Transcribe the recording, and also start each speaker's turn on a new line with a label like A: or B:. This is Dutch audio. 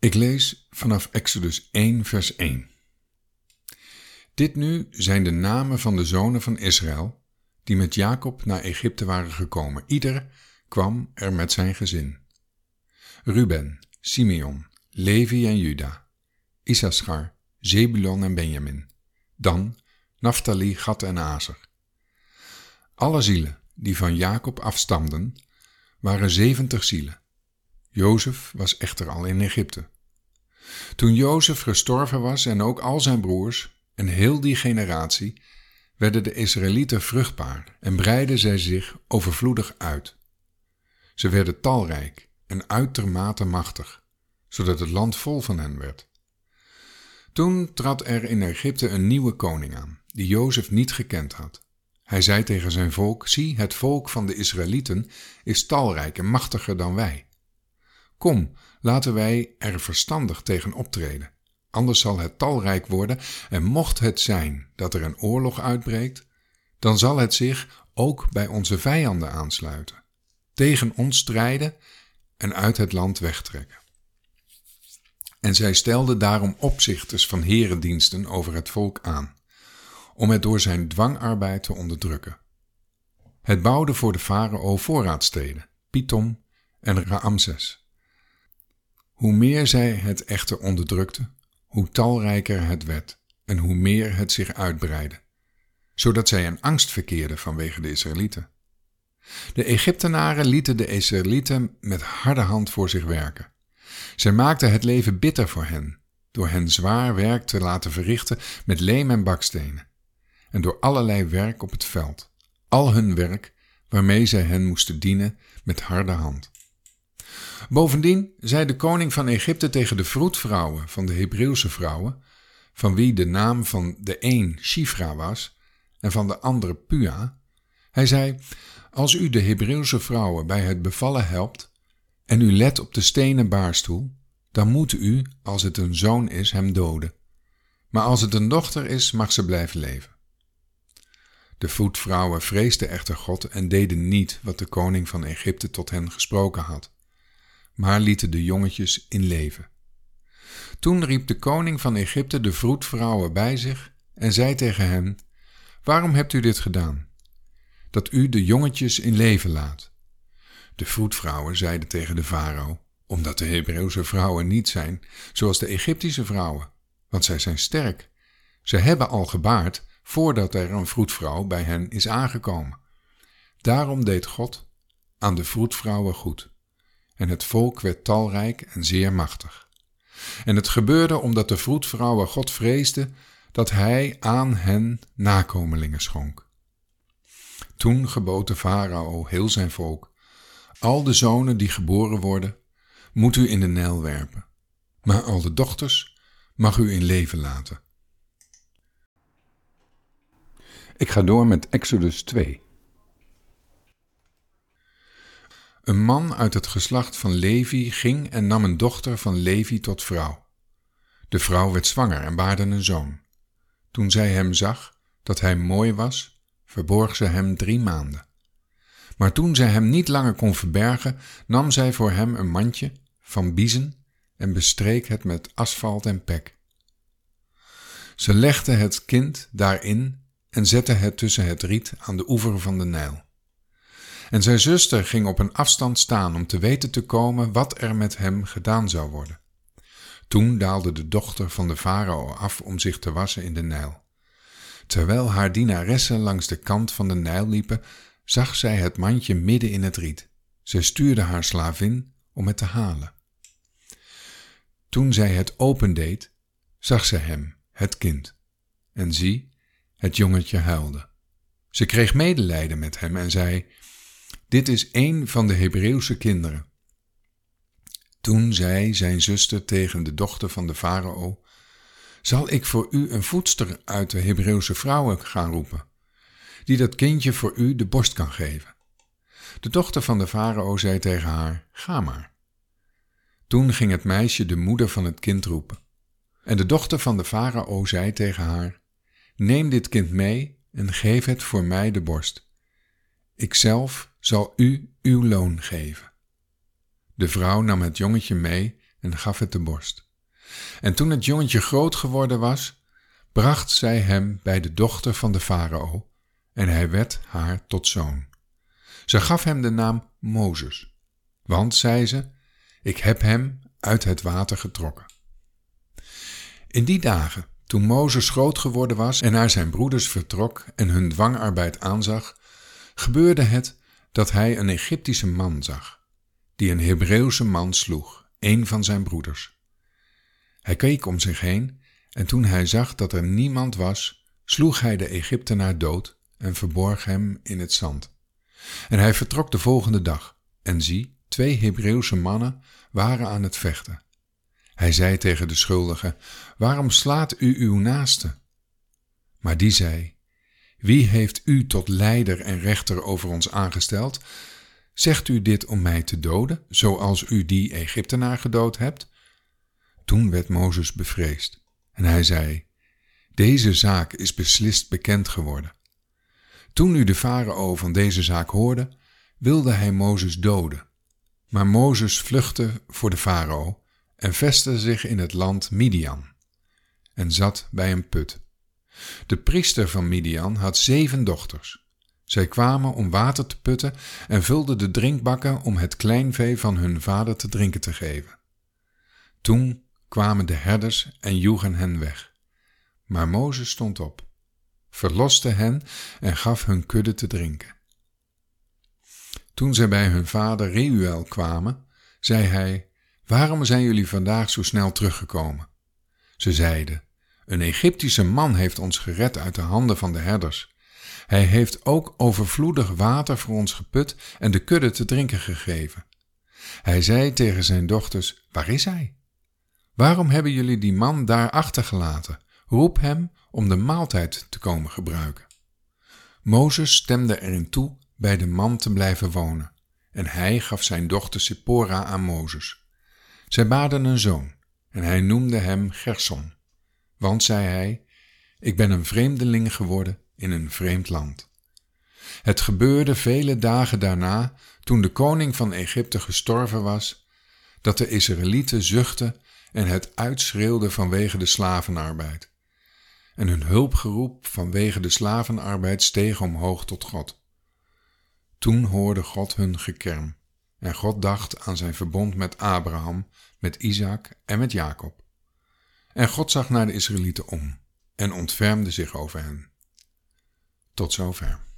A: Ik lees vanaf Exodus 1, vers 1. Dit nu zijn de namen van de zonen van Israël, die met Jacob naar Egypte waren gekomen. Ieder kwam er met zijn gezin. Ruben, Simeon, Levi en Juda, Issachar, Zebulon en Benjamin, Dan, Naphtali, Gad en Azer. Alle zielen die van Jacob afstamden, waren zeventig zielen. Jozef was echter al in Egypte. Toen Jozef gestorven was en ook al zijn broers en heel die generatie, werden de Israëlieten vruchtbaar en breidden zij zich overvloedig uit. Ze werden talrijk en uitermate machtig, zodat het land vol van hen werd. Toen trad er in Egypte een nieuwe koning aan, die Jozef niet gekend had. Hij zei tegen zijn volk: Zie, het volk van de Israëlieten is talrijk en machtiger dan wij. Kom, laten wij er verstandig tegen optreden. Anders zal het talrijk worden, en mocht het zijn dat er een oorlog uitbreekt, dan zal het zich ook bij onze vijanden aansluiten, tegen ons strijden en uit het land wegtrekken. En zij stelden daarom opzichters van herendiensten over het volk aan, om het door zijn dwangarbeid te onderdrukken. Het bouwde voor de farao voorraadsteden, Pitom en Raamses. Hoe meer zij het echter onderdrukte, hoe talrijker het werd en hoe meer het zich uitbreidde, zodat zij in angst verkeerden vanwege de Israëlieten. De Egyptenaren lieten de Israëlieten met harde hand voor zich werken. Zij maakten het leven bitter voor hen, door hen zwaar werk te laten verrichten met leem en bakstenen, en door allerlei werk op het veld, al hun werk waarmee zij hen moesten dienen met harde hand. Bovendien zei de koning van Egypte tegen de vroedvrouwen van de Hebreeuwse vrouwen, van wie de naam van de een Shifra was en van de andere Pua, hij zei: Als u de Hebreeuwse vrouwen bij het bevallen helpt en u let op de stenen baarstoel, dan moet u, als het een zoon is, hem doden. Maar als het een dochter is, mag ze blijven leven. De voetvrouwen vreesden echter God en deden niet wat de koning van Egypte tot hen gesproken had maar lieten de jongetjes in leven. Toen riep de koning van Egypte de vroedvrouwen bij zich en zei tegen hen: Waarom hebt u dit gedaan? Dat u de jongetjes in leven laat. De vroedvrouwen zeiden tegen de farao: Omdat de Hebreeuwse vrouwen niet zijn zoals de Egyptische vrouwen, want zij zijn sterk. Ze hebben al gebaard voordat er een vroedvrouw bij hen is aangekomen. Daarom deed God aan de vroedvrouwen goed en het volk werd talrijk en zeer machtig. En het gebeurde omdat de vroedvrouwen God vreesden dat hij aan hen nakomelingen schonk. Toen gebood de farao heel zijn volk, al de zonen die geboren worden, moet u in de Nijl werpen, maar al de dochters mag u in leven laten. Ik ga door met Exodus 2. Een man uit het geslacht van Levi ging en nam een dochter van Levi tot vrouw. De vrouw werd zwanger en baarde een zoon. Toen zij hem zag, dat hij mooi was, verborg ze hem drie maanden. Maar toen zij hem niet langer kon verbergen, nam zij voor hem een mandje van biezen en bestreek het met asfalt en pek. Ze legde het kind daarin en zette het tussen het riet aan de oever van de Nijl. En zijn zuster ging op een afstand staan om te weten te komen wat er met hem gedaan zou worden. Toen daalde de dochter van de farao af om zich te wassen in de Nijl. Terwijl haar dienaressen langs de kant van de Nijl liepen, zag zij het mandje midden in het riet. Zij stuurde haar slavin om het te halen. Toen zij het opendeed, zag ze hem, het kind. En zie, het jongetje huilde. Ze kreeg medelijden met hem en zei: dit is een van de Hebreeuwse kinderen. Toen zei zijn zuster tegen de dochter van de farao: Zal ik voor u een voedster uit de Hebreeuwse vrouwen gaan roepen, die dat kindje voor u de borst kan geven? De dochter van de farao zei tegen haar: Ga maar. Toen ging het meisje de moeder van het kind roepen. En de dochter van de farao zei tegen haar: Neem dit kind mee en geef het voor mij de borst. Ikzelf zal u uw loon geven. De vrouw nam het jongetje mee en gaf het de borst. En toen het jongetje groot geworden was, bracht zij hem bij de dochter van de farao, en hij werd haar tot zoon. Ze gaf hem de naam Mozes, want, zei ze, ik heb hem uit het water getrokken. In die dagen, toen Mozes groot geworden was en naar zijn broeders vertrok en hun dwangarbeid aanzag, gebeurde het dat hij een Egyptische man zag, die een Hebreeuwse man sloeg, een van zijn broeders. Hij keek om zich heen en toen hij zag dat er niemand was, sloeg hij de Egyptenaar dood en verborg hem in het zand. En hij vertrok de volgende dag, en zie, twee Hebreeuwse mannen waren aan het vechten. Hij zei tegen de schuldige: Waarom slaat u uw naaste? Maar die zei: Wie heeft u tot leider en rechter over ons aangesteld? Zegt u dit om mij te doden, zoals u die Egyptenaar gedood hebt? Toen werd Mozes bevreesd en hij zei: Deze zaak is beslist bekend geworden. Toen nu de farao van deze zaak hoorde, wilde hij Mozes doden. Maar Mozes vluchtte voor de farao en vestigde zich in het land Midian en zat bij een put. De priester van Midian had zeven dochters. Zij kwamen om water te putten en vulden de drinkbakken om het kleinvee van hun vader te drinken te geven. Toen kwamen de herders en joegen hen weg. Maar Mozes stond op, verloste hen en gaf hun kudde te drinken. Toen zij bij hun vader Reuel kwamen, zei hij: Waarom zijn jullie vandaag zo snel teruggekomen? Ze zeiden: Een Egyptische man heeft ons gered uit de handen van de herders. Hij heeft ook overvloedig water voor ons geput en de kudde te drinken gegeven. Hij zei tegen zijn dochters: Waar is hij? Waarom hebben jullie die man daar achtergelaten? Roep hem om de maaltijd te komen gebruiken. Mozes stemde erin toe bij de man te blijven wonen, en hij gaf zijn dochter Sippora aan Mozes. Zij baden een zoon, en hij noemde hem Gerson, want, zei hij, ik ben een vreemdeling geworden in een vreemd land. Het gebeurde vele dagen daarna, toen de koning van Egypte gestorven was, dat de Israëlieten zuchtten en het uitschreeuwden vanwege de slavenarbeid. En hun hulpgeroep vanwege de slavenarbeid steeg omhoog tot God. Toen hoorde God hun gekerm, en God dacht aan zijn verbond met Abraham, met Isaac en met Jacob. En God zag naar de Israëlieten om en ontfermde zich over hen. Tot zover.